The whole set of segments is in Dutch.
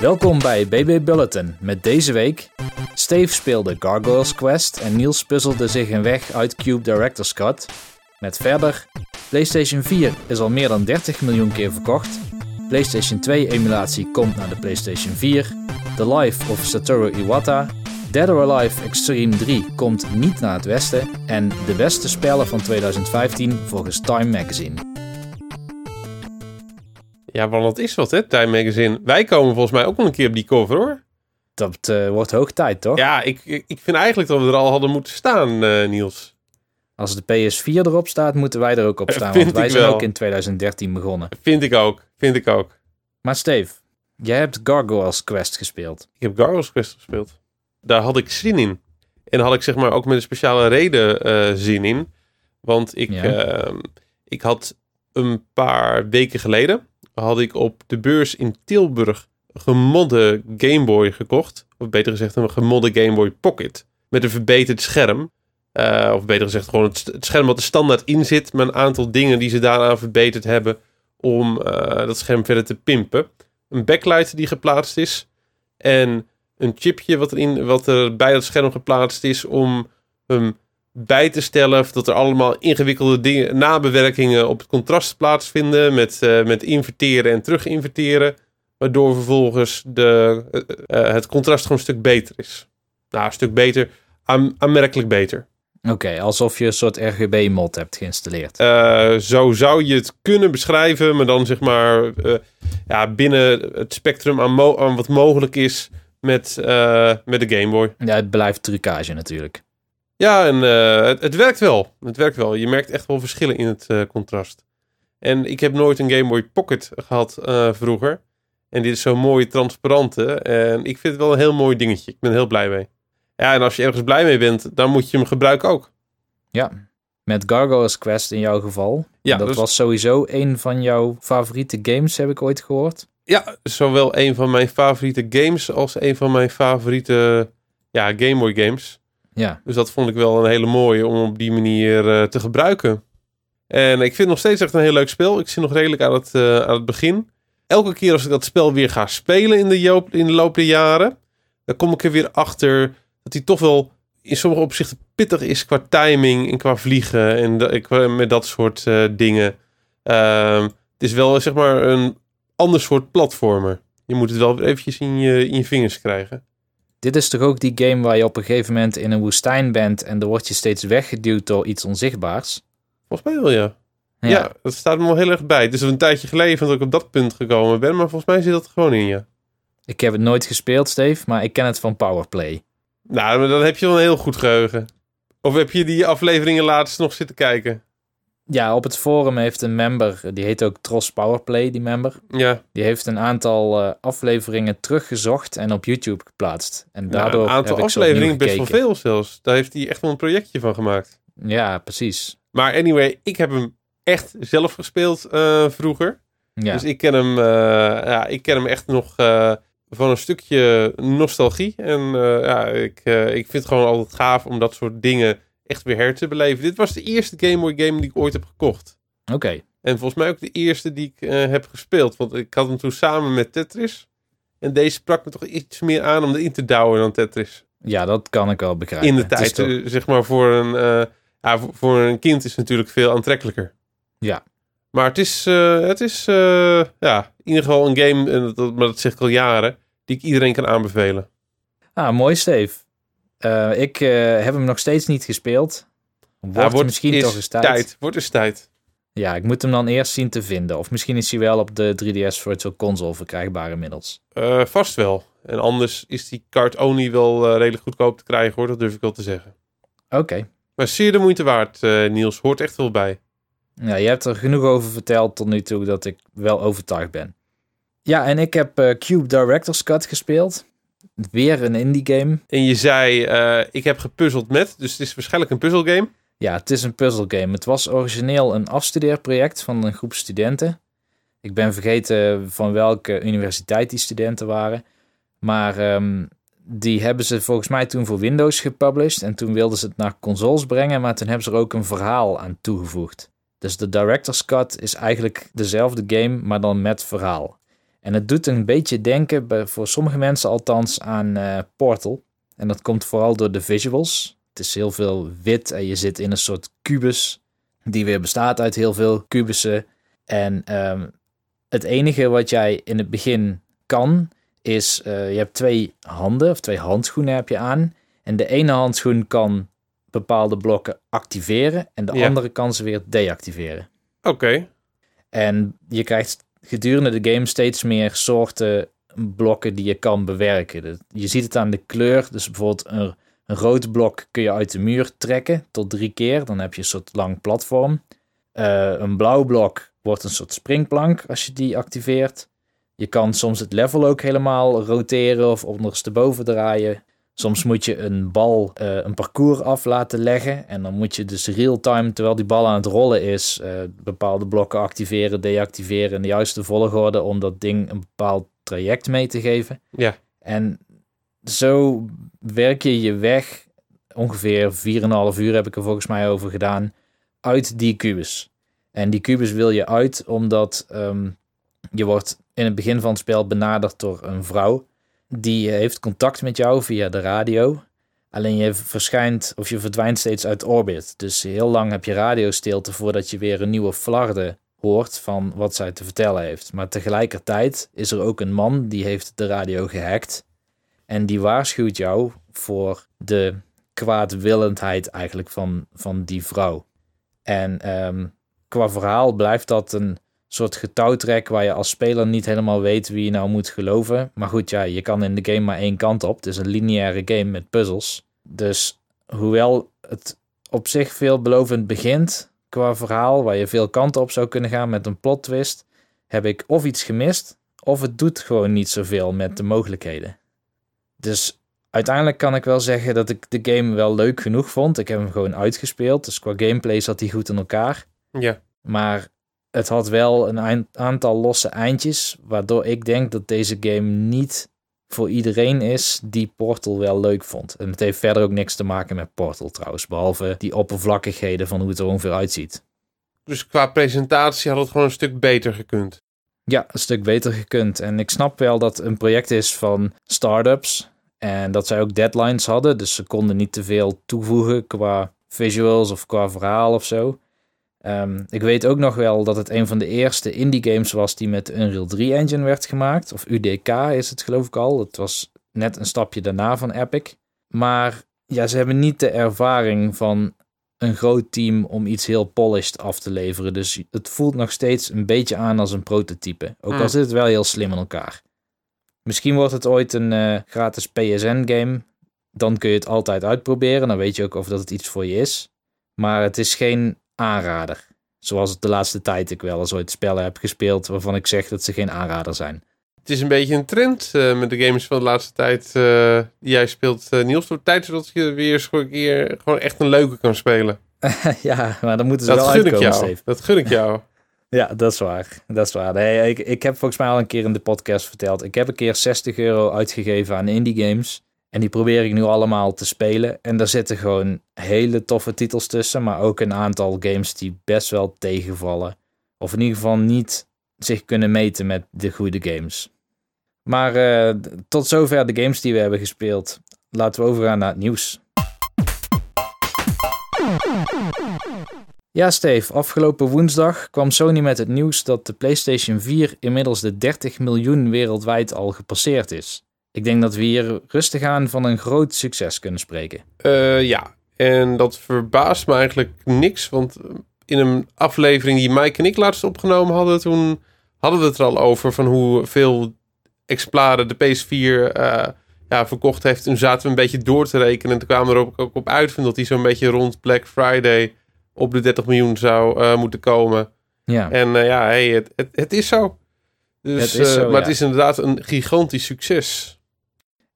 Welkom bij BB Bulletin met deze week. Steve speelde Gargoyles Quest en Niels puzzelde zich een weg uit Cube Director's Cut. Met verder, PlayStation 4 is al meer dan 30 miljoen keer verkocht. PlayStation 2 emulatie komt naar de PlayStation 4. The Life of Satoru Iwata. Dead or Alive Extreme 3 komt niet naar het westen. En de beste spellen van 2015 volgens Time Magazine. Ja, want dat is wat, hè, Time Magazine. Wij komen volgens mij ook nog een keer op die cover, hoor. Dat eh, wordt hoog tijd, toch? Ja, ik, ik vind eigenlijk dat we er al hadden moeten staan, eh, Niels. Als de PS4 erop staat, moeten wij er ook op staan. Want wij zijn wel. ook in 2013 begonnen. Vind ik ook, vind ik ook. Maar Steve, jij hebt Gargoyles Quest gespeeld. Ik heb Gargoyles Quest gespeeld. Daar had ik zin in. En had ik zeg maar ook met een speciale reden eh, zin in. Want ik, Ja. ehm, ik had een paar weken geleden... had ik op de beurs in Tilburg een gemodde Game Boy gekocht. Of beter gezegd een gemodde Game Boy Pocket. Met een verbeterd scherm. Eh, of beter gezegd gewoon het, scherm wat er standaard in zit. Met een aantal dingen die ze daaraan verbeterd hebben. Om eh, dat scherm verder te pimpen. Een backlight die geplaatst is. En een chipje wat, erin, wat er bij dat scherm geplaatst is om hem bij te stellen. Of dat er allemaal ingewikkelde dingen, nabewerkingen op het contrast plaatsvinden. Met, eh, met inverteren en terug inverteren. Waardoor vervolgens de, eh, eh, het contrast gewoon een stuk beter is. Nou, een stuk beter. Aan, aanmerkelijk beter. Oké, alsof je een soort RGB-mod hebt geïnstalleerd. Zo zou je het kunnen beschrijven, maar dan zeg maar ja, binnen het spectrum aan, mo- aan wat mogelijk is met, met de Game Boy. Ja, het blijft trucage natuurlijk. Ja, en eh, het, het werkt wel. Het werkt wel. Je merkt echt wel verschillen in het eh, contrast. En ik heb nooit een Game Boy Pocket gehad eh, vroeger. En dit is zo'n mooie transparante. En ik vind het wel een heel mooi dingetje. Ik ben er heel blij mee. Ja, en als je ergens blij mee bent, dan moet je hem gebruiken ook. Ja, met Gargoyles Quest in jouw geval. Ja, dat dus- was sowieso een van jouw favoriete games, heb ik ooit gehoord. Ja, zowel een van mijn favoriete games als een van mijn favoriete ja, Game Boy games. Ja, Dus dat vond ik wel een hele mooie om op die manier eh, te gebruiken. En ik vind het nog steeds echt een heel leuk spel. Ik zit nog redelijk aan het, eh, aan het begin. Elke keer als ik dat spel weer ga spelen in de, joop, in de loop der jaren, dan kom ik er weer achter dat hij toch wel in sommige opzichten pittig is qua timing en qua vliegen en qua- met dat soort eh, dingen. Ehm, het is wel zeg maar een ander soort platformer. Je moet het wel eventjes in je, in je vingers krijgen. Dit is toch ook die game waar je op een gegeven moment in een woestijn bent en dan word je steeds weggeduwd door iets onzichtbaars. Volgens mij wel, ja. Ja. dat staat me wel heel erg bij. Het is een tijdje geleden dat ik op dat punt gekomen ben, maar volgens mij zit dat er gewoon in, ja. Ik heb het nooit gespeeld, Steve, maar ik ken het van Powerplay. Nou, maar dan heb je wel een heel goed geheugen. Of heb je die afleveringen laatst nog zitten kijken? Ja, op het forum heeft een member, die heet ook Tros Powerplay, die member. Ja, Die heeft een aantal eh, afleveringen teruggezocht en op YouTube geplaatst. En daardoor Nou, een aantal heb ik ze afleveringen, best wel veel zelfs. Daar heeft hij echt wel een projectje van gemaakt. Ja, precies. Maar anyway, ik heb hem echt zelf gespeeld eh, vroeger. Ja. Dus ik ken hem, eh, ja, ik ken hem echt nog van een stukje nostalgie. En ja, ik, ik vind het gewoon altijd gaaf om dat soort dingen echt weer her te beleven. Dit was de eerste Game Boy game die ik ooit heb gekocht. Oké. En volgens mij ook de eerste die ik eh, heb gespeeld. Want ik had hem toen samen met Tetris. En deze sprak me toch iets meer aan om erin te douwen dan Tetris. Ja, dat kan ik wel begrijpen. In de tijd, toch- eh, zeg maar, voor een, eh, ja, voor, een kind is het natuurlijk veel aantrekkelijker. Ja. Maar het is, het is ja, in ieder geval een game, en dat, maar dat zeg ik al jaren, die ik iedereen kan aanbevelen. Ah, mooi, Steve. Eh, ik eh, heb hem nog steeds niet gespeeld. Wordt wordt misschien is toch eens tijd. Wordt eens tijd. Ja, ik moet hem dan eerst zien te vinden. Of misschien is hij wel op de 3DS Virtual Console verkrijgbaar inmiddels. Eh, vast wel. En anders is die card only wel redelijk goedkoop te krijgen hoor, dat durf ik wel te zeggen. Oké. Maar zeer de moeite waard, Niels. Hoort echt wel bij. Ja, je hebt er genoeg over verteld tot nu toe dat ik wel overtuigd ben. Ja, en ik heb Cube Director's Cut gespeeld. Weer een indie game. En je zei, eh, ik heb gepuzzeld met, dus het is waarschijnlijk een puzzelgame. Ja, het is een puzzelgame. Het was origineel een afstudeerproject van een groep studenten. Ik ben vergeten van welke universiteit die studenten waren. Maar ehm, die hebben ze volgens mij toen voor Windows gepublished. En toen wilden ze het naar consoles brengen, maar toen hebben ze er ook een verhaal aan toegevoegd. Dus de Director's Cut is eigenlijk dezelfde game, maar dan met verhaal. En het doet een beetje denken, voor sommige mensen althans, aan eh, Portal. En dat komt vooral door de visuals. Het is heel veel wit en je zit in een soort kubus die weer bestaat uit heel veel kubussen. En ehm, het enige wat jij in het begin kan, is eh, je hebt twee handen of twee handschoenen heb je aan. En de ene handschoen kan bepaalde blokken activeren en de Ja. andere kan ze weer deactiveren. Oké. En je krijgt gedurende de game steeds meer soorten blokken die je kan bewerken. Je ziet het aan de kleur. Dus bijvoorbeeld een, een rood blok kun je uit de muur trekken tot drie keer. Dan heb je een soort lang platform. Eh, een blauw blok wordt een soort springplank als je die activeert. Je kan soms het level ook helemaal roteren of ondersteboven draaien. Soms moet je een bal eh, een parcours af laten leggen. En dan moet je dus real-time, terwijl die bal aan het rollen is, eh, bepaalde blokken activeren, deactiveren in de juiste volgorde om dat ding een bepaald traject mee te geven. Ja. En zo werk je je weg, ongeveer 4,5 uur heb ik er volgens mij over gedaan, uit die kubus. En die kubus wil je uit omdat ehm, je wordt in het begin van het spel benaderd door een vrouw. Die heeft contact met jou via de radio. Alleen je verschijnt of je verdwijnt steeds uit orbit. Dus heel lang heb je radiostilte voordat je weer een nieuwe flarde hoort van wat zij te vertellen heeft. Maar tegelijkertijd is er ook een man die heeft de radio gehackt. En die waarschuwt jou voor de kwaadwillendheid eigenlijk van, van die vrouw. En ehm, qua verhaal blijft dat een soort getouwtrek waar je als speler niet helemaal weet wie je nou moet geloven. Maar goed, ja, je kan in de game maar één kant op. Het is een lineaire game met puzzels. Dus hoewel het op zich veelbelovend begint qua verhaal, waar je veel kanten op zou kunnen gaan met een plot twist, heb ik of iets gemist, of het doet gewoon niet zoveel met de mogelijkheden. Dus uiteindelijk kan ik wel zeggen dat ik de game wel leuk genoeg vond. Ik heb hem gewoon uitgespeeld, dus qua gameplay zat hij goed in elkaar. Ja. Maar het had wel een aantal losse eindjes, waardoor ik denk dat deze game niet voor iedereen is die Portal wel leuk vond. En het heeft verder ook niks te maken met Portal trouwens, behalve die oppervlakkigheden van hoe het er ongeveer uitziet. Dus qua presentatie had het gewoon een stuk beter gekund. Ja, een stuk beter gekund. En ik snap wel dat het een project is van startups. En dat zij ook deadlines hadden. Dus ze konden niet te veel toevoegen qua visuals of qua verhaal of zo. Ehm, ik weet ook nog wel dat het een van de eerste indie games was die met de Unreal 3 engine werd gemaakt. Of UDK is het geloof ik al. Het was net een stapje daarna van Epic. Maar ja, ze hebben niet de ervaring van een groot team om iets heel polished af te leveren. Dus het voelt nog steeds een beetje aan als een prototype. Ook al Mm. zit het wel heel slim in elkaar. Misschien wordt het ooit een eh, gratis PSN-game. Dan kun je het altijd uitproberen. Dan weet je ook of dat het iets voor je is. Maar het is geen aanrader. Zoals het de laatste tijd ik wel eens ooit spellen heb gespeeld waarvan ik zeg dat ze geen aanrader zijn. Het is een beetje een trend eh, met de games van de laatste tijd eh, die jij speelt, eh, Niels. Wordt tijd dat je weer een keer gewoon echt een leuke kan spelen. ja, maar dan moeten ze Dat wel gun ik jou. Steve. Dat gun ik jou. Ja, dat is waar. Dat is waar. Nee, ik, ik heb volgens mij al een keer in de podcast verteld. Ik heb een keer 60 euro uitgegeven aan indie games. En die probeer ik nu allemaal te spelen. En daar zitten gewoon hele toffe titels tussen. Maar ook een aantal games die best wel tegenvallen. Of in ieder geval niet zich kunnen meten met de goede games. Maar eh, tot zover de games die we hebben gespeeld. Laten we overgaan naar het nieuws. Ja, Steve. Afgelopen woensdag kwam Sony met het nieuws dat de PlayStation 4 inmiddels de 30 miljoen wereldwijd al gepasseerd is. Ik denk dat we hier rustig aan van een groot succes kunnen spreken. Eh, ja, en dat verbaast me eigenlijk niks. Want in een aflevering die Mike en ik laatst opgenomen hadden, toen hadden we het er al over van hoeveel exemplaren de PS4 eh, ja, verkocht heeft. Toen zaten we een beetje door te rekenen. En toen kwamen we er ook, ook op uit van dat hij zo'n beetje rond Black Friday op de 30 miljoen zou eh, moeten komen. Ja, En ja, hey, het, het, het is zo. Dus, Het is zo, maar ja. het is inderdaad een gigantisch succes.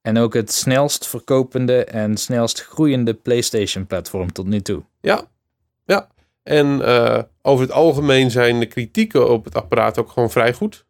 En ook het snelst verkopende en snelst groeiende PlayStation-platform tot nu toe. Ja, ja. En eh, over het algemeen zijn de kritieken op het apparaat ook gewoon vrij goed.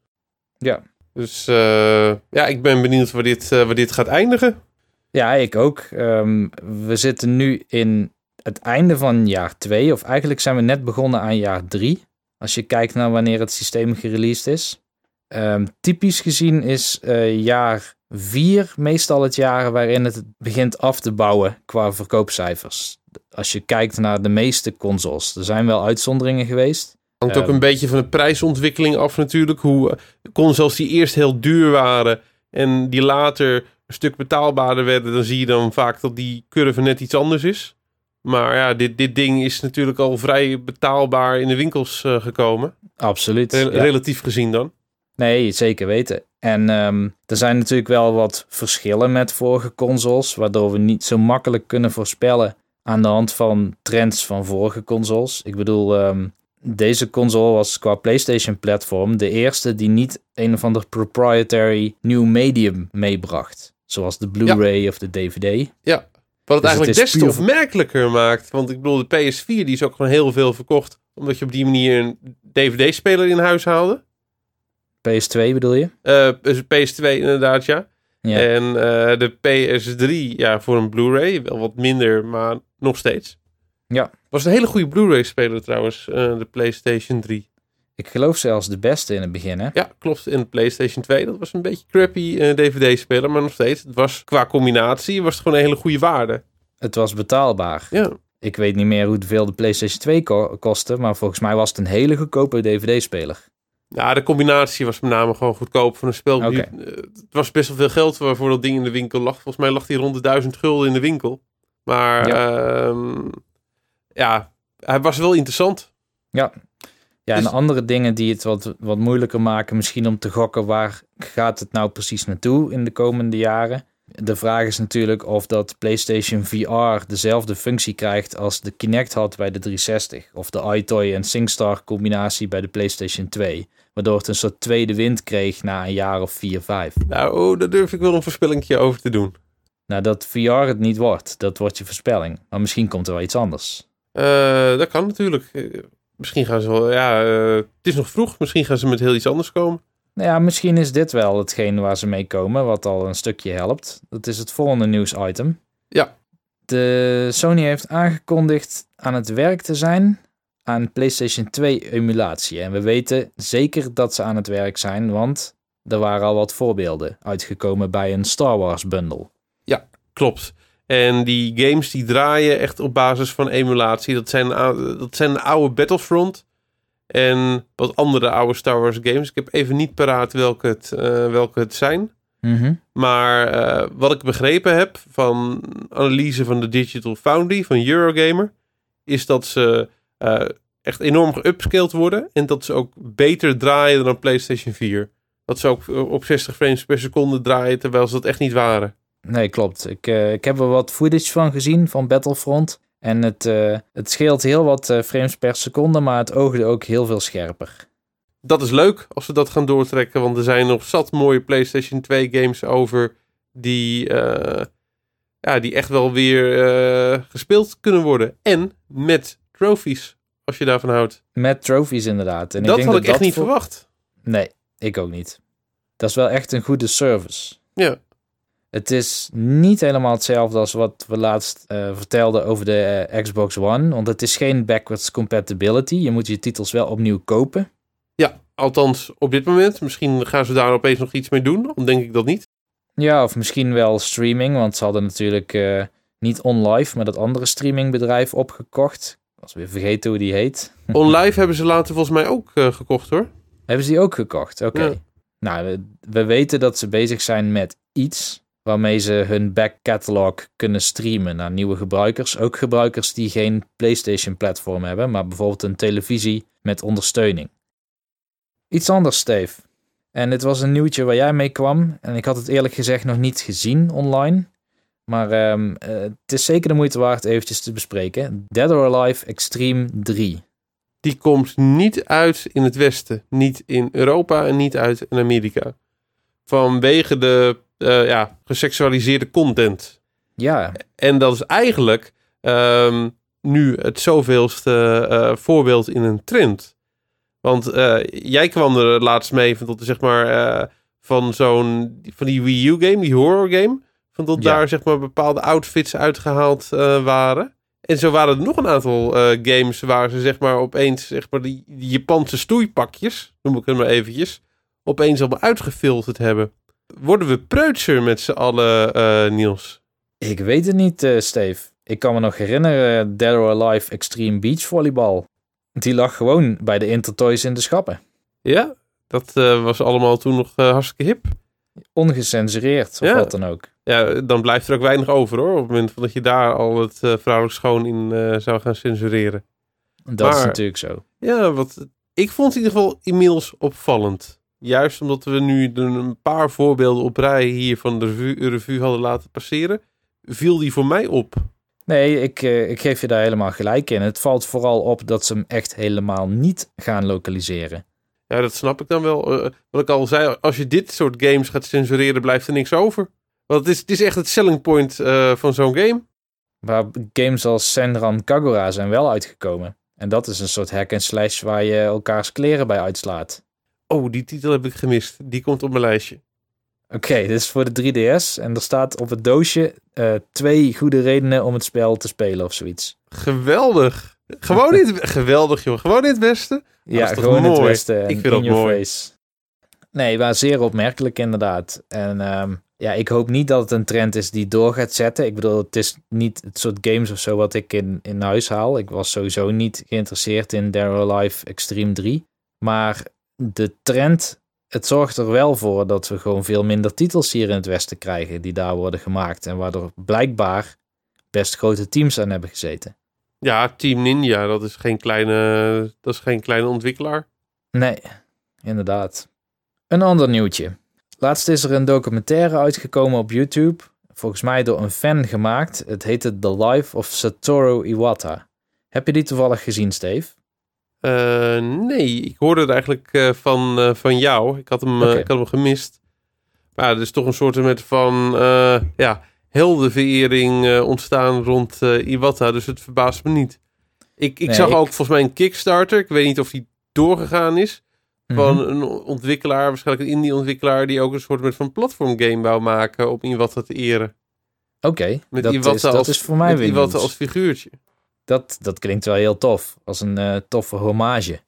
Ja. Dus eh, ja, ik ben benieuwd waar dit, waar dit gaat eindigen. Ja, ik ook. Ehm, we zitten nu in het einde van jaar 2, of eigenlijk zijn we net begonnen aan jaar 3. Als je kijkt naar wanneer het systeem gereleased is. Ehm, typisch gezien is jaar 4 meestal het jaar waarin het begint af te bouwen qua verkoopcijfers. Als je kijkt naar de meeste consoles. Er zijn wel uitzonderingen geweest. Hangt ook Ehm. een beetje van de prijsontwikkeling af natuurlijk. Hoe eh, consoles die eerst heel duur waren en die later een stuk betaalbaarder werden, dan zie je dan vaak dat die curve net iets anders is. Maar ja, dit, dit ding is natuurlijk al vrij betaalbaar in de winkels eh, gekomen. Absoluut. Ja. Relatief gezien dan. Nee, zeker weten. En ehm, er zijn natuurlijk wel wat verschillen met vorige consoles, waardoor we niet zo makkelijk kunnen voorspellen aan de hand van trends van vorige consoles. Ik bedoel, ehm, deze console was qua PlayStation-platform de eerste die niet een of ander proprietary new medium meebracht. Zoals de Blu-ray of de DVD. Ja. Wat het Dus het eigenlijk is des te opmerkelijker maakt. Want ik bedoel, de PS4 die is ook gewoon heel veel verkocht. Omdat je op die manier een DVD-speler in huis haalde. PS2 bedoel je? Eh, dus PS2 inderdaad, ja. Ja. En eh, de PS3, ja, voor een Blu-ray. Wel wat minder, maar nog steeds. Ja. Was een hele goede Blu-ray-speler trouwens, eh, de PlayStation 3. Ik geloof zelfs de beste in het begin, hè? Ja, klopt. En de PlayStation 2, dat was een beetje crappy DVD-speler. Maar nog steeds, het was qua combinatie, was het gewoon een hele goede waarde. Het was betaalbaar. Ja. Ik weet niet meer hoeveel de PlayStation 2 ko- kostte, maar volgens mij was het een hele goedkope DVD-speler. Ja, de combinatie was met name gewoon goedkoop van een spel. Eh, Het was best wel veel geld waarvoor dat ding in de winkel lag. Volgens mij lag die rond de 1000 gulden in de winkel. Maar ja, ja hij was wel interessant. Ja, en Dus- andere dingen die het wat, wat moeilijker maken, misschien om te gokken waar gaat het nou precies naartoe in de komende jaren. De vraag is natuurlijk of dat PlayStation VR dezelfde functie krijgt als de Kinect had bij de 360. Of de iToy en SingStar combinatie bij de PlayStation 2. Waardoor het een soort tweede wind kreeg na een jaar of 4, 5. Nou, oh, daar durf ik wel een voorspellingje over te doen. Nou, dat VR het niet wordt, dat wordt je voorspelling. Maar misschien komt er wel iets anders. Eh, dat kan natuurlijk. Eh, misschien gaan ze wel, ja, eh, het is nog vroeg. Misschien gaan ze met heel iets anders komen. Nou ja, misschien is dit wel hetgeen waar ze mee komen, wat al een stukje helpt. Dat is het volgende nieuwsitem. Ja. De Sony heeft aangekondigd aan het werk te zijn aan PlayStation 2 emulatie. En we weten zeker dat ze aan het werk zijn, want er waren al wat voorbeelden uitgekomen bij een Star Wars bundle. Klopt. En die games die draaien echt op basis van emulatie. Dat zijn, ou- dat zijn oude Battlefront en wat andere oude Star Wars games. Ik heb even niet paraat welke het, eh, welke het zijn. Mhm. Maar eh, wat ik begrepen heb van analyse van de Digital Foundry van Eurogamer, is dat ze eh, echt enorm geupscaled worden en dat ze ook beter draaien dan PlayStation 4. Dat ze ook op 60 frames per seconde draaien, terwijl ze dat echt niet waren. Nee, klopt. Ik, eh, ik heb er wat footage van gezien van Battlefront. En het, eh, het scheelt heel wat eh, frames per seconde, maar het oogde ook heel veel scherper. Dat is leuk als we dat gaan doortrekken, want er zijn nog zat mooie PlayStation 2 games over die, eh, ja, die echt wel weer eh, gespeeld kunnen worden. En met trophies, als je daarvan houdt. Met trophies inderdaad. En dat ik denk had ik dat echt dat niet voor- verwacht. Nee, ik ook niet. Dat is wel echt een goede service. Ja. Het is niet helemaal hetzelfde als wat we laatst eh, vertelden over de eh, Xbox One. Want het is geen backwards compatibility. Je moet je titels wel opnieuw kopen. Ja, althans op dit moment. Misschien gaan ze daar opeens nog iets mee doen. Dan denk ik dat niet. Ja, of misschien wel streaming. Want ze hadden natuurlijk eh, niet OnLive, maar dat andere streamingbedrijf opgekocht. Was weer vergeten hoe die heet. OnLive hebben ze later volgens mij ook eh, gekocht hoor. Hebben ze die ook gekocht? Oké. Ja. Nou, we, we weten dat ze bezig zijn met iets waarmee ze hun back catalog kunnen streamen naar nieuwe gebruikers. Ook gebruikers die geen PlayStation-platform hebben, maar bijvoorbeeld een televisie met ondersteuning. Iets anders, Steve. En dit was een nieuwtje waar jij mee kwam. En ik had het eerlijk gezegd nog niet gezien online. Maar ehm, eh, het is zeker de moeite waard eventjes te bespreken. Dead or Alive Extreme 3. Die komt niet uit in het Westen. Niet in Europa en niet uit in Amerika. Vanwege de eh, ja, geseksualiseerde content. Ja, En dat is eigenlijk ehm, nu het zoveelste eh, voorbeeld in een trend. Want jij kwam er laatst mee van, zeg maar, van zo'n van die Wii U game, die horror game. Van dat Ja. daar zeg maar bepaalde outfits uitgehaald eh, waren. En zo waren er nog een aantal eh, games waar ze zeg maar opeens zeg maar die, die Japanse stoeipakjes, noem ik het maar eventjes, opeens allemaal uitgefilterd hebben. Worden we preutser met z'n allen, eh, Niels? Ik weet het niet, Steve. Ik kan me nog herinneren, Dead or Alive Extreme Beach Volleyball. Die lag gewoon bij de Intertoys in de schappen. Ja, dat was allemaal toen nog hartstikke hip. Ongecensureerd, of Ja. wat dan ook. Ja, dan blijft er ook weinig over hoor. Op het moment dat je daar al het eh, vrouwelijk schoon in eh, zou gaan censureren. Dat is natuurlijk zo. Ja, wat ik vond in ieder geval inmiddels opvallend. Juist omdat we nu een- paar voorbeelden op rij hier van de revue, revue hadden laten passeren, viel die voor mij op. Nee, ik, eh, ik geef je daar helemaal gelijk in. Het valt vooral op dat ze hem echt helemaal niet gaan lokaliseren. Ja, dat snap ik dan wel. Wat ik al zei, als je dit soort games gaat censureren, blijft er niks over. Want het is, het is echt het selling point eh, van zo'n game. Waar games als Senran Kagura zijn wel uitgekomen. En dat is een soort hack and slash waar je elkaars kleren bij uitslaat. Oh, die titel heb ik gemist. Die komt op mijn lijstje. Oké, dit is voor de 3DS. En er staat op het doosje eh, twee goede redenen om het spel te spelen of zoiets. Geweldig. Gewoon in het, geweldig, joh. Gewoon in het westen. ja, dat gewoon het mooi? westen. en Ik vind in dat mooi. face. Nee, maar zeer opmerkelijk inderdaad. En ehm, ja, ik hoop niet dat het een trend is die door gaat zetten. Ik bedoel, het is niet het soort games of zo wat ik in, in huis haal. Ik was sowieso niet geïnteresseerd in Dead or Alive Extreme 3. Maar de trend, het zorgt er wel voor dat we gewoon veel minder titels hier in het westen krijgen die daar worden gemaakt. En waardoor blijkbaar best grote teams aan hebben gezeten. Ja, Team Ninja, dat is geen kleine, dat is geen kleine ontwikkelaar. Nee, inderdaad. Een ander nieuwtje. Laatst is er een documentaire uitgekomen op YouTube. Volgens mij door een fan gemaakt. Het heette The Life of Satoru Iwata. Heb je die toevallig gezien, Steve? Eh, nee, ik hoorde het eigenlijk eh, van, eh, van jou. Ik had, hem, ik had hem gemist. Maar er is toch een soort met van ja, heldenverering ontstaan rond Iwata. Dus het verbaast me niet. Ik, ik Nee, zag ik- ook volgens mij een Kickstarter. Ik weet niet of die doorgegaan is. Van Mhm. een ontwikkelaar, waarschijnlijk een indie-ontwikkelaar... die ook een soort van platformgame wou maken om Iwata te eren. Oké, Met dat, Iwata is, dat als- is voor mij weer als figuurtje. Dat, dat klinkt wel heel tof. Als een eh, toffe hommage.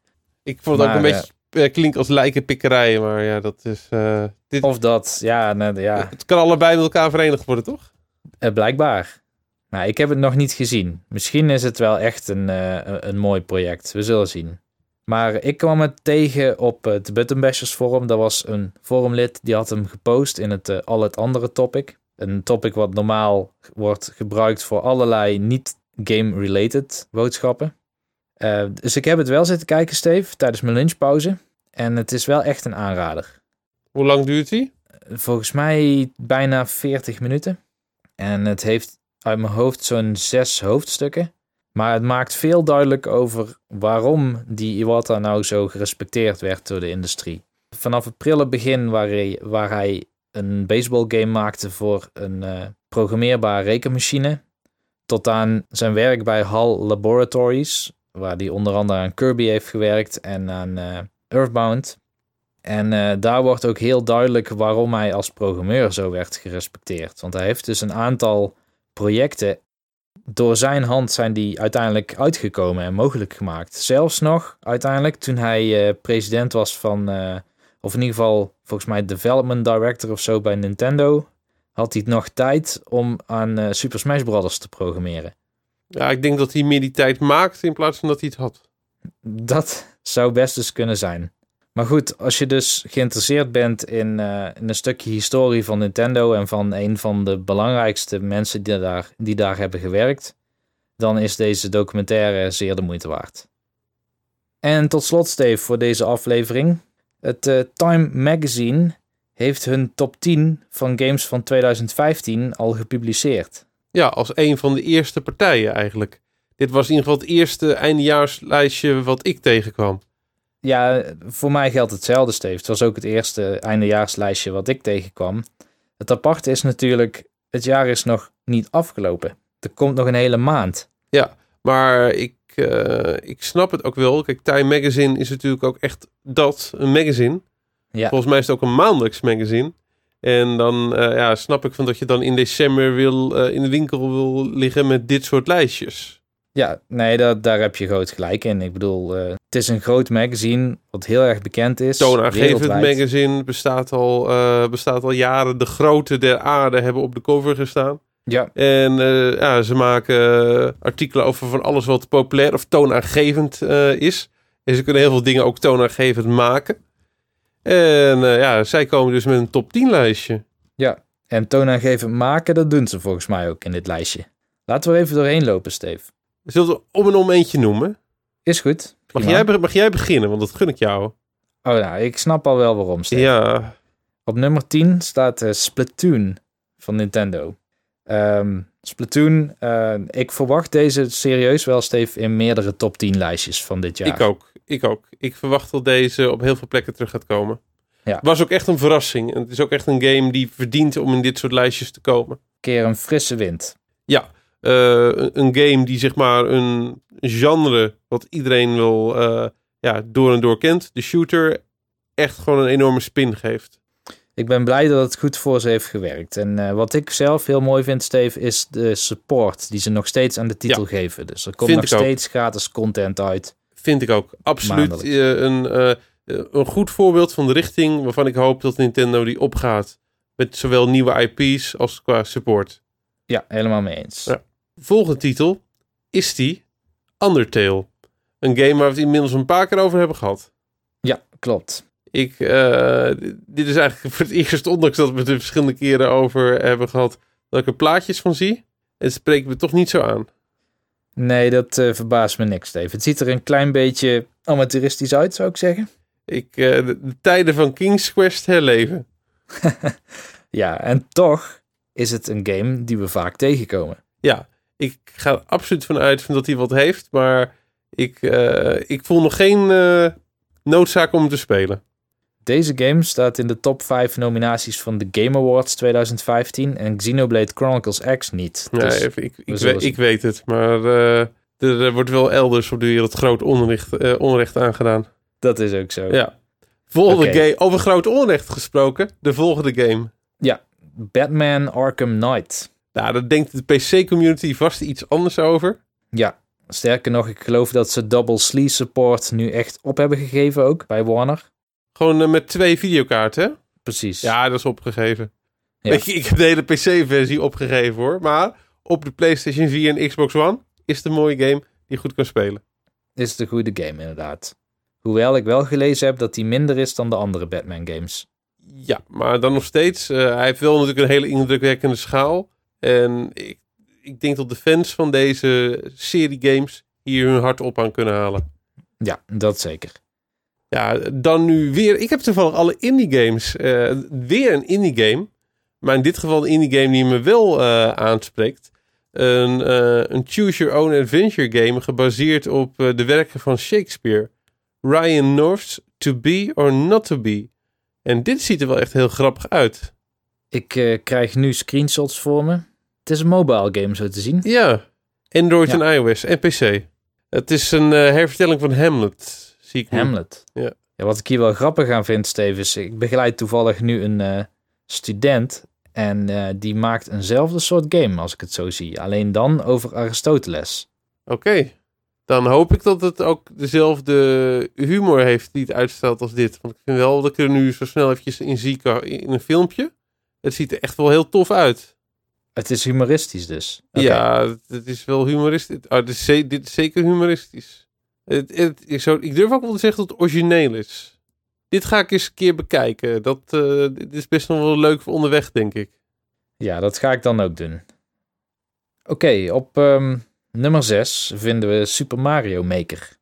Ik vond het ook een beetje... eh, klinkt als lijkenpikkerij, maar ja, dat is... eh, dit, Of dat, ja, nee, ja Het kan allebei met elkaar verenigd worden, toch? eh, blijkbaar. Nou, ik heb het nog niet gezien. Misschien is het wel echt een, eh, een- een mooi project. We zullen zien. Maar ik kwam het tegen op het Button Bashers forum. Dat was een forumlid die had hem gepost in het eh, al het andere topic. Een topic wat normaal wordt gebruikt voor allerlei niet game-related boodschappen. Eh, dus ik heb het wel zitten kijken, Steve, tijdens mijn lunchpauze. En het is wel echt een aanrader. Hoe lang duurt die? Volgens mij bijna 40 minuten. En het heeft uit mijn hoofd zo'n zes hoofdstukken. Maar het maakt veel duidelijk over waarom die Iwata nou zo gerespecteerd werd door de industrie. Vanaf het prille begin waar hij, waar hij een baseballgame maakte voor een eh, programmeerbare rekenmachine. Tot aan zijn werk bij HAL Laboratories, waar hij onder andere aan Kirby heeft gewerkt en aan eh, Earthbound. En eh, daar wordt ook heel duidelijk waarom hij als programmeur zo werd gerespecteerd. Want hij heeft dus een aantal projecten. Door zijn hand zijn die uiteindelijk uitgekomen en mogelijk gemaakt. Zelfs nog uiteindelijk toen hij eh, president was van, eh, of in ieder geval volgens mij development director of zo bij Nintendo, had hij nog tijd om aan eh, Super Smash Bros. te programmeren. Ja, ik denk dat hij meer die tijd maakt in plaats van dat hij het had. Dat zou best dus kunnen zijn. Maar goed, als je dus geïnteresseerd bent in, eh, in een stukje historie van Nintendo en van een van de belangrijkste mensen die daar, die daar hebben gewerkt, dan is deze documentaire zeer de moeite waard. En tot slot, Steve, voor deze aflevering. Het eh, Time Magazine heeft hun top 10 van games van 2015 al gepubliceerd. Ja, als een van de eerste partijen eigenlijk. Dit was in ieder geval het eerste eindejaarslijstje wat ik tegenkwam. Ja, voor mij geldt hetzelfde, Steve. Het was ook het eerste eindejaarslijstje wat ik tegenkwam. Het aparte is natuurlijk, het jaar is nog niet afgelopen. Er komt nog een hele maand. Maar ik, eh, ik snap het ook wel. Kijk, Time Magazine is natuurlijk ook echt dat, een magazine. Ja, Volgens mij is het ook een maandelijks magazine. En dan eh, ja, snap ik van dat je dan in december wil, eh, in de winkel wil liggen met dit soort lijstjes. Ja, nee, dat, daar heb je groot gelijk in. Ik bedoel, eh, het is een groot magazine wat heel erg bekend is. Toonaangevend magazine bestaat al, eh, bestaat al jaren. De grote der aarde hebben op de cover gestaan. Ja, En eh, ja, ze maken artikelen over van alles wat populair of toonaangevend is. En ze kunnen heel veel dingen ook toonaangevend maken. En ja, zij komen dus met een top 10 lijstje. ja. En toonaangevend maken, dat doen ze volgens mij ook in dit lijstje. Laten we even doorheen lopen, Steve. Zullen we om en om eentje noemen? Is goed. Mag jij, mag jij beginnen? Want dat gun ik jou. Oh, nou, ik snap al wel waarom, Steve. Ja, Op nummer 10 staat eh, Splatoon van Nintendo. Ehm, Splatoon, eh, ik verwacht deze serieus wel, Steve, in meerdere top 10 lijstjes van dit jaar. ik ook. Ik ook. Ik verwacht dat deze op heel veel plekken terug gaat komen. Ja. Was ook echt een verrassing. En het is ook echt een game die verdient om in dit soort lijstjes te komen. keer een frisse wind. Ja, eh, een, game die zeg maar een genre wat iedereen wel eh, ja, door en door kent. De shooter echt gewoon een enorme spin geeft. Ik ben blij dat het goed voor ze heeft gewerkt. En eh, wat ik zelf heel mooi vind, Steve, is de support die ze nog steeds aan de titel geven. Dus er komt Vind nog ook. steeds gratis content uit. Vind ik ook. Absoluut een, een goed voorbeeld van de richting waarvan ik hoop dat Nintendo die opgaat. Met zowel nieuwe IP's als qua support. Ja, helemaal mee eens. Ja. Volgende titel is die Undertale. Een game waar we het inmiddels een paar keer over hebben gehad. Ja, klopt. Ik, eh, dit is eigenlijk voor het eerst, ondanks dat we het er verschillende keren over hebben gehad, dat ik er plaatjes van zie. Het spreekt me toch niet zo aan. Nee, dat eh, verbaast me niks, Steve. Het ziet er een klein beetje amateuristisch uit, zou ik zeggen. Ik, eh, de, de tijden van King's Quest herleven. Ja, en toch is het een game die we vaak tegenkomen. Ja, ik ga er absoluut van uit dat hij wat heeft, maar ik, eh, ik voel nog geen eh, noodzaak om hem te spelen. Deze game staat in de top 5 nominaties van de Game Awards 2015 en Xenoblade Chronicles X niet. Ja, Dus even, ik, ik, ik weet het, maar eh, er, er wordt wel elders op de wereld groot onrecht, onrecht aangedaan. dat is ook zo. Ja. Volgende game, over groot onrecht gesproken, de volgende game. Batman Arkham Knight. Nou, daar denkt de PC-community vast iets anders over. Ja, sterker nog, ik geloof dat ze Double Sleeve Support nu echt op hebben gegeven ook bij Warner. Gewoon eh, met twee videokaarten, hè? Precies. Ja, dat is opgegeven. Ja. Ik, ik heb de hele PC-versie opgegeven, hoor. Maar op de PlayStation 4 en Xbox One is het een mooie game die je goed kan spelen. Is het een goede game inderdaad. Hoewel ik wel gelezen heb dat die minder is dan de andere Batman games. Ja, maar dan nog steeds. eh, hij heeft wel natuurlijk een hele indrukwekkende schaal. En ik, ik denk dat de fans van deze serie games hier hun hart op aan kunnen halen. Ja, dat zeker. Ja, dan nu weer. Ik heb toevallig alle indie games. eh, weer een indie game. Maar in dit geval een indie game die me wel eh, aanspreekt. Een, eh, een Choose Your Own Adventure game gebaseerd op de werken van Shakespeare. Ryan North's To Be or Not To Be. En dit ziet er wel echt heel grappig uit. Ik krijg nu screenshots voor me. Het is een mobile game zo te zien. Ja, Android Ja. en iOS en PC. Het is een eh, hervertelling van Hamlet, zie ik. Hamlet. Ja. wat ik hier wel grappig aan vind, Steve, is ik begeleid toevallig nu een eh, student. En eh, die maakt eenzelfde soort game, als ik het zo zie. Alleen dan over Aristoteles. Oké, dan hoop ik dat het ook dezelfde humor heeft die het uitstelt als dit. Want ik vind wel dat ik er nu zo snel eventjes in zie in een filmpje. Het ziet er echt wel heel tof uit. Het is humoristisch dus. Ja, het, is wel humoristisch. Oh, dit, is ze- dit is zeker humoristisch. Het, het, ik, zou, ik durf ook wel te zeggen dat het origineel is. Dit ga ik eens een keer bekijken. Dat, eh, dit is best nog wel leuk voor onderweg, denk ik. Ja, dat ga ik dan ook doen. Oké, op ehm, nummer 6 vinden we Super Mario Maker.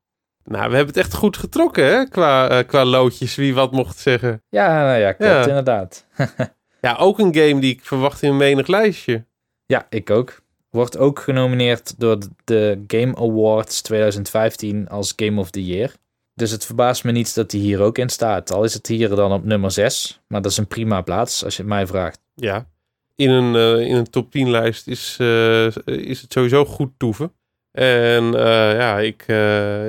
Nou, we hebben het echt goed getrokken, hè? Qua, eh, qua loodjes, wie wat mocht zeggen. Ja, nou ja, klopt Ja. inderdaad. Ja, ook een game die ik verwacht in een menig lijstje. Ja, ik ook. Wordt ook genomineerd door de Game Awards 2015 als Game of the Year. Dus het verbaast me niet dat die hier ook in staat. Al is het hier dan op nummer 6. Maar dat is een prima plaats als je het mij vraagt. Ja. In een, eh, in een top 10 lijst is, eh, is het sowieso goed toeven. En eh, ja, ik,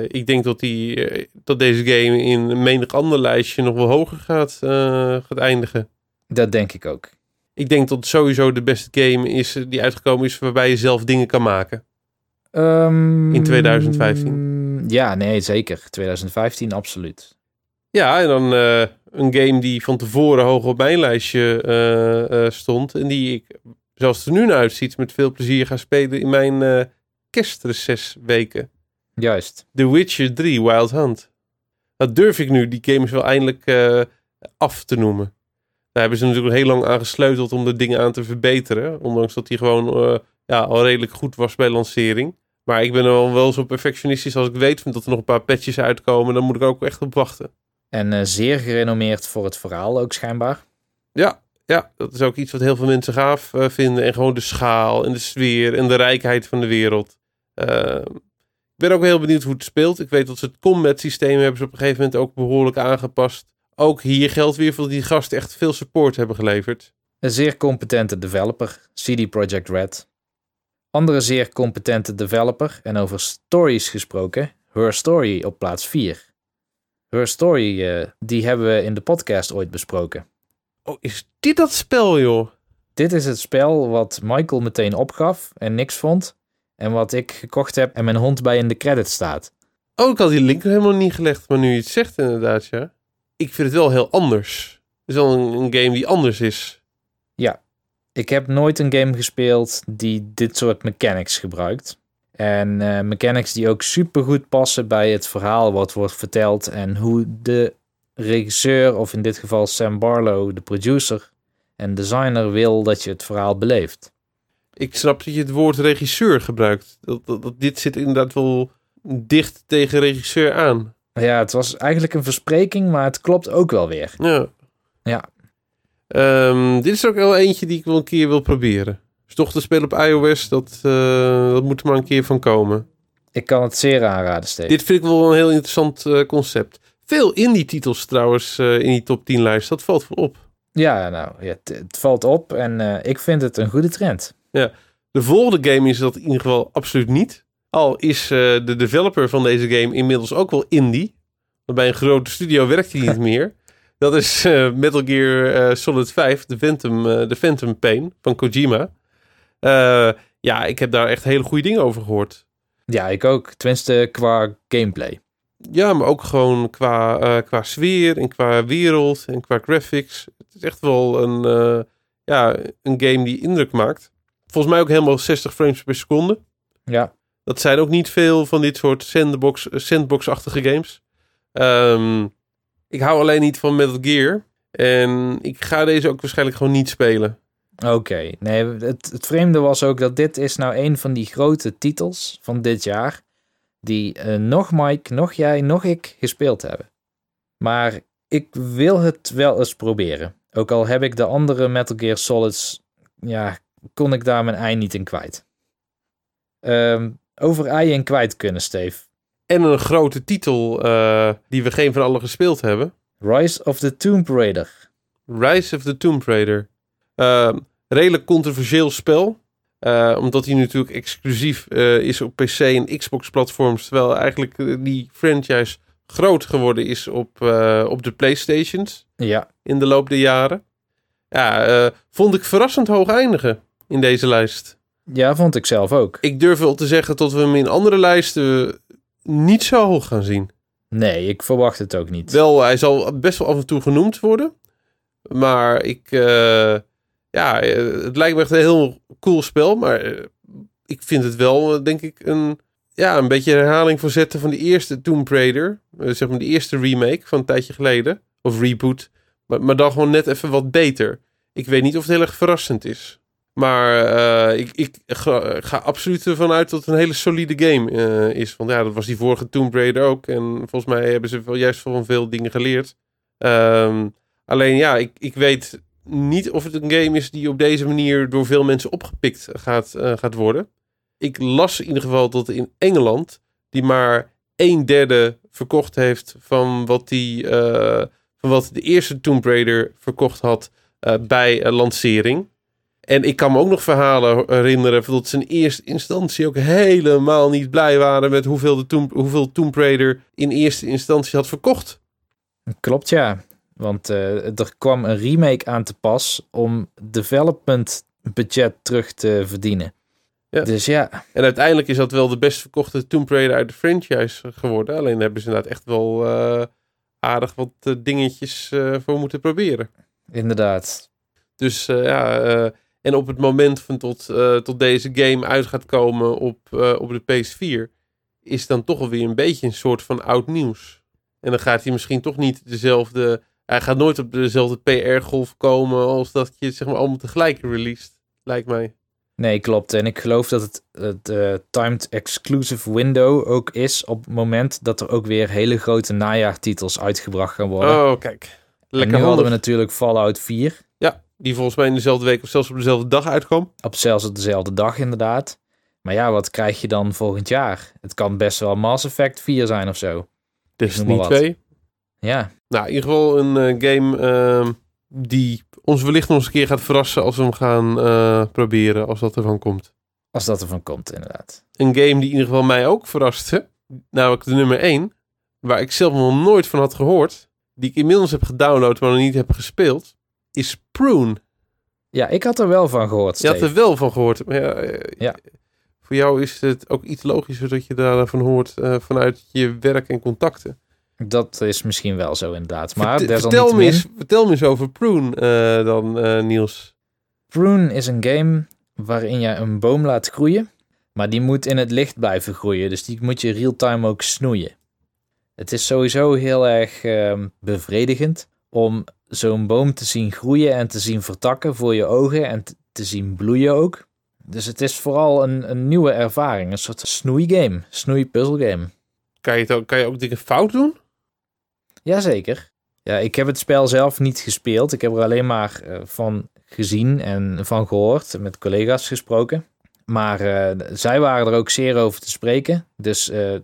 ik denk dat, die, dat deze game in een menig ander lijstje nog wel hoger gaat, gaat eindigen. Dat denk ik ook. Ik denk dat het sowieso de beste game is eh, die uitgekomen is waarbij je zelf dingen kan maken. Ehm, In 2015? Ja, nee, zeker. 2015, absoluut. Ja, en dan eh, een game die van tevoren hoog op mijn lijstje eh, stond. En die ik, zoals het er nu naar uitziet, met veel plezier ga spelen in mijn eh kerstrecessweken. Juist. The Witcher 3 Wild Hunt. Dat durf ik nu, die game is wel eindelijk af te noemen. Daar hebben ze natuurlijk heel lang aan gesleuteld om de dingen aan te verbeteren. Ondanks dat die gewoon eh, ja, al redelijk goed was bij lancering. Maar ik ben wel, wel zo perfectionistisch als ik weet dat er nog een paar patches uitkomen. Dan moet ik ook echt op wachten. En eh, zeer gerenommeerd voor het verhaal ook schijnbaar. Ja, ja, dat is ook iets wat heel veel mensen gaaf eh, vinden. En gewoon de schaal en de sfeer en de rijkheid van de wereld. Eh, ik ben ook heel benieuwd hoe het speelt. Ik weet dat ze het combat systeem hebben ze op een gegeven moment ook behoorlijk aangepast. Ook hier geldt weer dat die gasten echt veel support hebben geleverd. Een zeer competente developer, CD Projekt Red. Andere zeer competente developer, en over stories gesproken, Her Story op plaats 4. Her Story, eh, die hebben we in de podcast ooit besproken. Oh, is dit dat spel, joh? Dit is het spel wat Michael meteen opgaf en niks vond. En wat ik gekocht heb en mijn hond bij in de credits staat. Oh, ik had die link helemaal niet gelegd, maar nu je het zegt inderdaad, ja. Ik vind het wel heel anders. Het is wel een, een game die anders is. Ik heb nooit een game gespeeld die dit soort mechanics gebruikt. En eh, mechanics die ook super goed passen bij het verhaal wat wordt verteld. En hoe de regisseur, of in dit geval Sam Barlow, de producer en designer, wil dat je het verhaal beleeft. Ik snap dat je het woord regisseur gebruikt. Dat, dat, dat- dit zit inderdaad wel dicht tegen regisseur aan. Ja, het was eigenlijk een verspreking, maar het klopt ook wel weer. Ja. Ja. Ehm, dit is ook wel eentje die ik wel een keer wil proberen. Dus toch te spelen op iOS, dat, eh, dat moet er maar een keer van komen. Ik kan het zeer aanraden, Steve. Dit vind ik wel een heel interessant eh, concept. Veel indie-titels trouwens eh, in die top 10 lijst. Dat valt wel op. Ja, nou, ja, het, valt op en ik vind het een goede trend. De volgende game is dat in ieder geval absoluut niet. Al is eh, de developer van deze game inmiddels ook wel indie. Want bij een grote studio werkt hij niet meer. Dat is eh, Metal Gear eh, Solid 5, de Phantom, de Phantom Pain van Kojima. Ja, ik heb daar echt hele goede dingen over gehoord. Ja, ik ook. Tenminste, qua gameplay. Ja, maar ook gewoon qua, qua sfeer en qua wereld en qua graphics. Het is echt wel een, ja, een game die indruk maakt. Volgens mij ook helemaal 60 frames per seconde. Ja, Dat zijn ook niet veel van dit soort sandbox, sandbox-achtige games. Ehm, ik hou alleen niet van Metal Gear. En ik ga deze ook waarschijnlijk gewoon niet spelen. Oké, nee, het, het vreemde was ook dat dit is nou een van die grote titels van dit jaar, die eh, nog Mike, nog jij, nog ik gespeeld hebben. Maar ik wil het wel eens proberen. Ook al heb ik de andere Metal Gear Solids, ja, kon ik daar mijn ei niet in kwijt. Ehm, over in kwijt kunnen, Steve. En een grote titel eh, die we geen van allen gespeeld hebben. Rise of the Tomb Raider. Rise of the Tomb Raider. Ehm, redelijk controversieel spel. Eh, omdat hij natuurlijk exclusief eh, is op PC en Xbox platforms. Terwijl eigenlijk eh, die franchise groot geworden is op, eh, op de Playstations. Ja, in de loop der jaren. Ja, eh, vond ik verrassend hoog eindigen in deze lijst. Ja, vond ik zelf ook. Ik durf wel te zeggen dat we hem in andere lijsten niet zo hoog gaan zien. Nee, ik verwacht het ook niet. Wel, hij zal best wel af en toe genoemd worden. Maar ik, eh, ja, eh, het lijkt me echt een heel cool spel. Maar eh, ik vind het wel, denk ik, een, ja, een beetje een herhaling voor zetten van de eerste Tomb Raider. Zeg maar de eerste remake van een tijdje geleden. Of reboot. Maar, maar dan gewoon net even wat beter. Ik weet niet of het heel erg verrassend is. Maar eh, ik, ik ga, absoluut ervan uit dat het een hele solide game eh, is. Want ja, dat was die vorige Tomb Raider ook. En volgens mij hebben ze wel juist van veel dingen geleerd. Ehm, alleen ja, ik, ik weet niet of het een game is die op deze manier door veel mensen opgepikt gaat, eh, gaat worden. Ik las in ieder geval dat in Engeland die maar een derde verkocht heeft van wat, die, van wat de eerste Tomb Raider verkocht had bij lancering. En ik kan me ook nog verhalen herinneren dat ze in eerste instantie ook helemaal niet blij waren met hoeveel, de Tomb, hoeveel Tomb Raider in eerste instantie had verkocht. Klopt, ja. Want eh, er kwam een remake aan te pas om development budget terug te verdienen. Ja. Dus ja, En uiteindelijk is dat wel de best verkochte Tomb Raider uit de franchise geworden. Alleen hebben ze inderdaad echt wel eh, aardig wat eh, dingetjes voor moeten proberen. inderdaad. Dus ja, en op het moment van tot, eh, tot deze game uit gaat komen op, eh, op de PS4, is dan toch alweer een beetje een soort van oud nieuws. En dan gaat hij misschien toch niet dezelfde, hij gaat nooit op dezelfde PR-golf komen als dat je het zeg maar allemaal tegelijk released, lijkt mij. Nee, klopt. En ik geloof dat het, het eh, timed exclusive window ook is op het moment dat er ook weer hele grote najaartitels uitgebracht gaan worden. Oh, kijk. en Lekker nu hadden we natuurlijk Fallout 4. Ja, die volgens mij in dezelfde week of zelfs op dezelfde dag uitkwam. Op zelfs op dezelfde dag inderdaad. Maar ja, wat krijg je dan volgend jaar? Het kan best wel Mass Effect 4 zijn of zo. maar wat. 2. Ja, Nou, in ieder geval een eh, game ehm, die ons wellicht nog eens een keer gaat verrassen als we hem gaan eh, proberen, als dat ervan komt. als dat ervan komt inderdaad. Een game die in ieder geval mij ook verraste, namelijk de nummer 1, waar ik zelf nog nooit van had gehoord, die ik inmiddels heb gedownload, maar nog niet heb gespeeld, is Prune. Ja, ik had er wel van gehoord, Je had er wel van gehoord. Maar ja, eh, Ja. Voor jou is het ook iets logischer dat je daarvan hoort eh, vanuit je werk en contacten. Dat is misschien wel zo inderdaad. Maar Verte- vertel, me eens, vertel me eens over Prune eh, dan, Niels. Prune is een game waarin je een boom laat groeien. Maar die moet in het licht blijven groeien. Dus die moet je real-time ook snoeien. Het is sowieso heel erg ehm, bevredigend om zo'n boom te zien groeien en te zien vertakken voor je ogen en te- zien bloeien ook. Dus het is vooral een, een nieuwe ervaring. Een soort snoeigame, snoei-puzzelgame. Kan je, het ook, kan je ook dingen fout doen? Jazeker. Ja, ik heb het spel zelf niet gespeeld. Ik heb er alleen maar eh, van gezien en van gehoord, met collega's gesproken. Maar eh, zij waren er ook zeer over te spreken. Dus eh,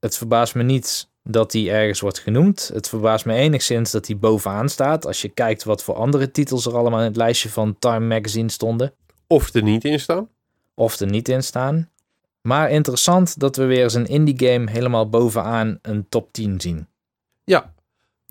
het verbaast me niet dat die ergens wordt genoemd. Het verbaast me enigszins dat die bovenaan staat. Als je kijkt wat voor andere titels er allemaal in het lijstje van Time Magazine stonden. Of er niet in staan? Of er niet in staan. Maar interessant dat we weer eens een indie game helemaal bovenaan een top 10 zien. Ja.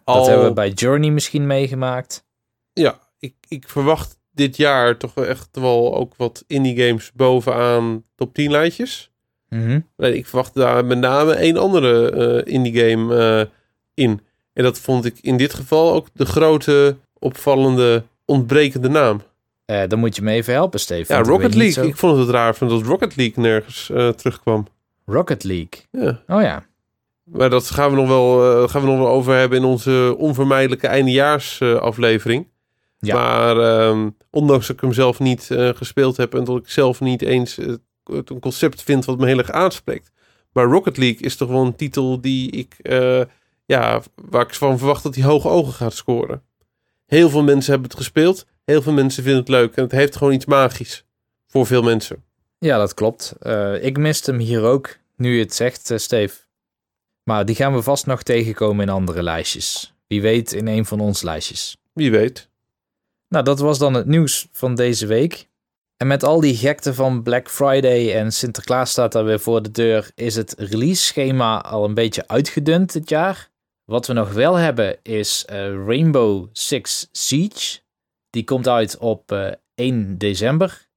Dat hebben we bij Journey misschien meegemaakt. Ja, ik, ik verwacht dit jaar toch echt wel ook wat indie games bovenaan top 10 lijstjes. Mhm. Ik verwacht daar met name één andere eh, indie game eh, in. En dat vond ik in dit geval ook de grote, opvallende, ontbrekende naam. Eh, dan moet je me even helpen, Steve. Ja, Rocket League. zo- Ik vond het raar dat Rocket League nergens terugkwam. Rocket League. Ja. Oh ja. Maar dat gaan we nog wel, gaan we nog wel over hebben in onze onvermijdelijke eindejaarsaflevering. Ja. Maar ehm, ondanks dat ik hem zelf niet gespeeld heb en dat ik zelf niet eens het een concept vind wat me heel erg aanspreekt. Maar Rocket League is toch wel een titel die ik, eh, ja, waar ik van verwacht dat hij hoge ogen gaat scoren. Heel veel mensen hebben het gespeeld. Heel veel mensen vinden het leuk. En het heeft gewoon iets magisch. Voor veel mensen. Ja, dat klopt. Eh, ik miste hem hier ook, nu je het zegt, eh, Steve. Maar die gaan we vast nog tegenkomen in andere lijstjes. Wie weet in een van onze lijstjes. Wie weet. Nou, dat was dan het nieuws van deze week. En met al die gekte van Black Friday en Sinterklaas staat daar weer voor de deur, is het release-schema al een beetje uitgedund dit jaar. Wat we nog wel hebben is eh, Rainbow Six Siege. Die komt uit op eh, 1 december.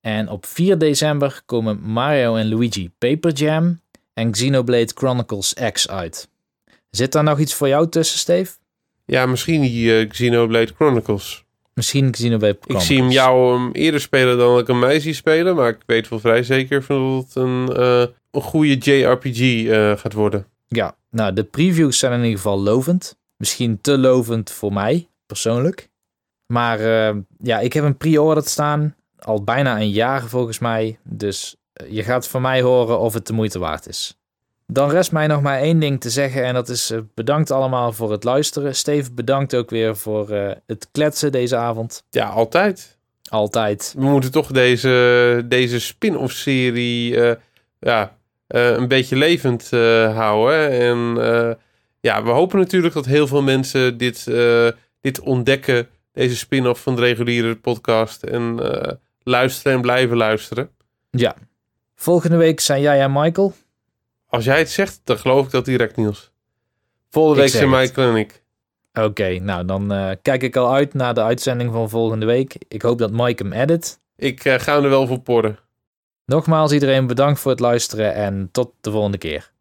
En op 4 december komen Mario en Luigi Paper Jam en Xenoblade Chronicles X uit. Zit daar nog iets voor jou tussen, Steve? Ja, misschien die eh, Xenoblade Chronicles. Misschien Xenoblade Ik Chronicles. zie hem jou eerder spelen dan ik hem mij zie spelen. Maar ik weet wel vrij zeker van dat het een, eh, een goede JRPG eh, gaat worden. Ja, nou, de previews zijn in ieder geval lovend. Misschien te lovend voor mij, persoonlijk. Maar eh, ja, ik heb een pre-order staan. Al bijna een jaar volgens mij. Dus je gaat van mij horen of het de moeite waard is. Dan rest mij nog maar één ding te zeggen. En dat is eh, bedankt allemaal voor het luisteren. Steve, bedankt ook weer voor eh, het kletsen deze avond. Ja, altijd. Altijd. We moeten toch deze, deze spin-off serie eh, ja, een beetje levend houden. En ja, we hopen natuurlijk dat heel veel mensen dit, dit ontdekken. Deze spin-off van de reguliere podcast. En luisteren en blijven luisteren. Ja. Volgende week zijn jij en Michael. Als jij het zegt, dan geloof ik dat direct, Niels. Volgende week. Michael en ik. Oké, nou dan eh, kijk ik al uit naar de uitzending van volgende week. Ik hoop dat Mike hem edit. Ik eh, ga hem er wel voor porren. Nogmaals iedereen bedankt voor het luisteren en tot de volgende keer.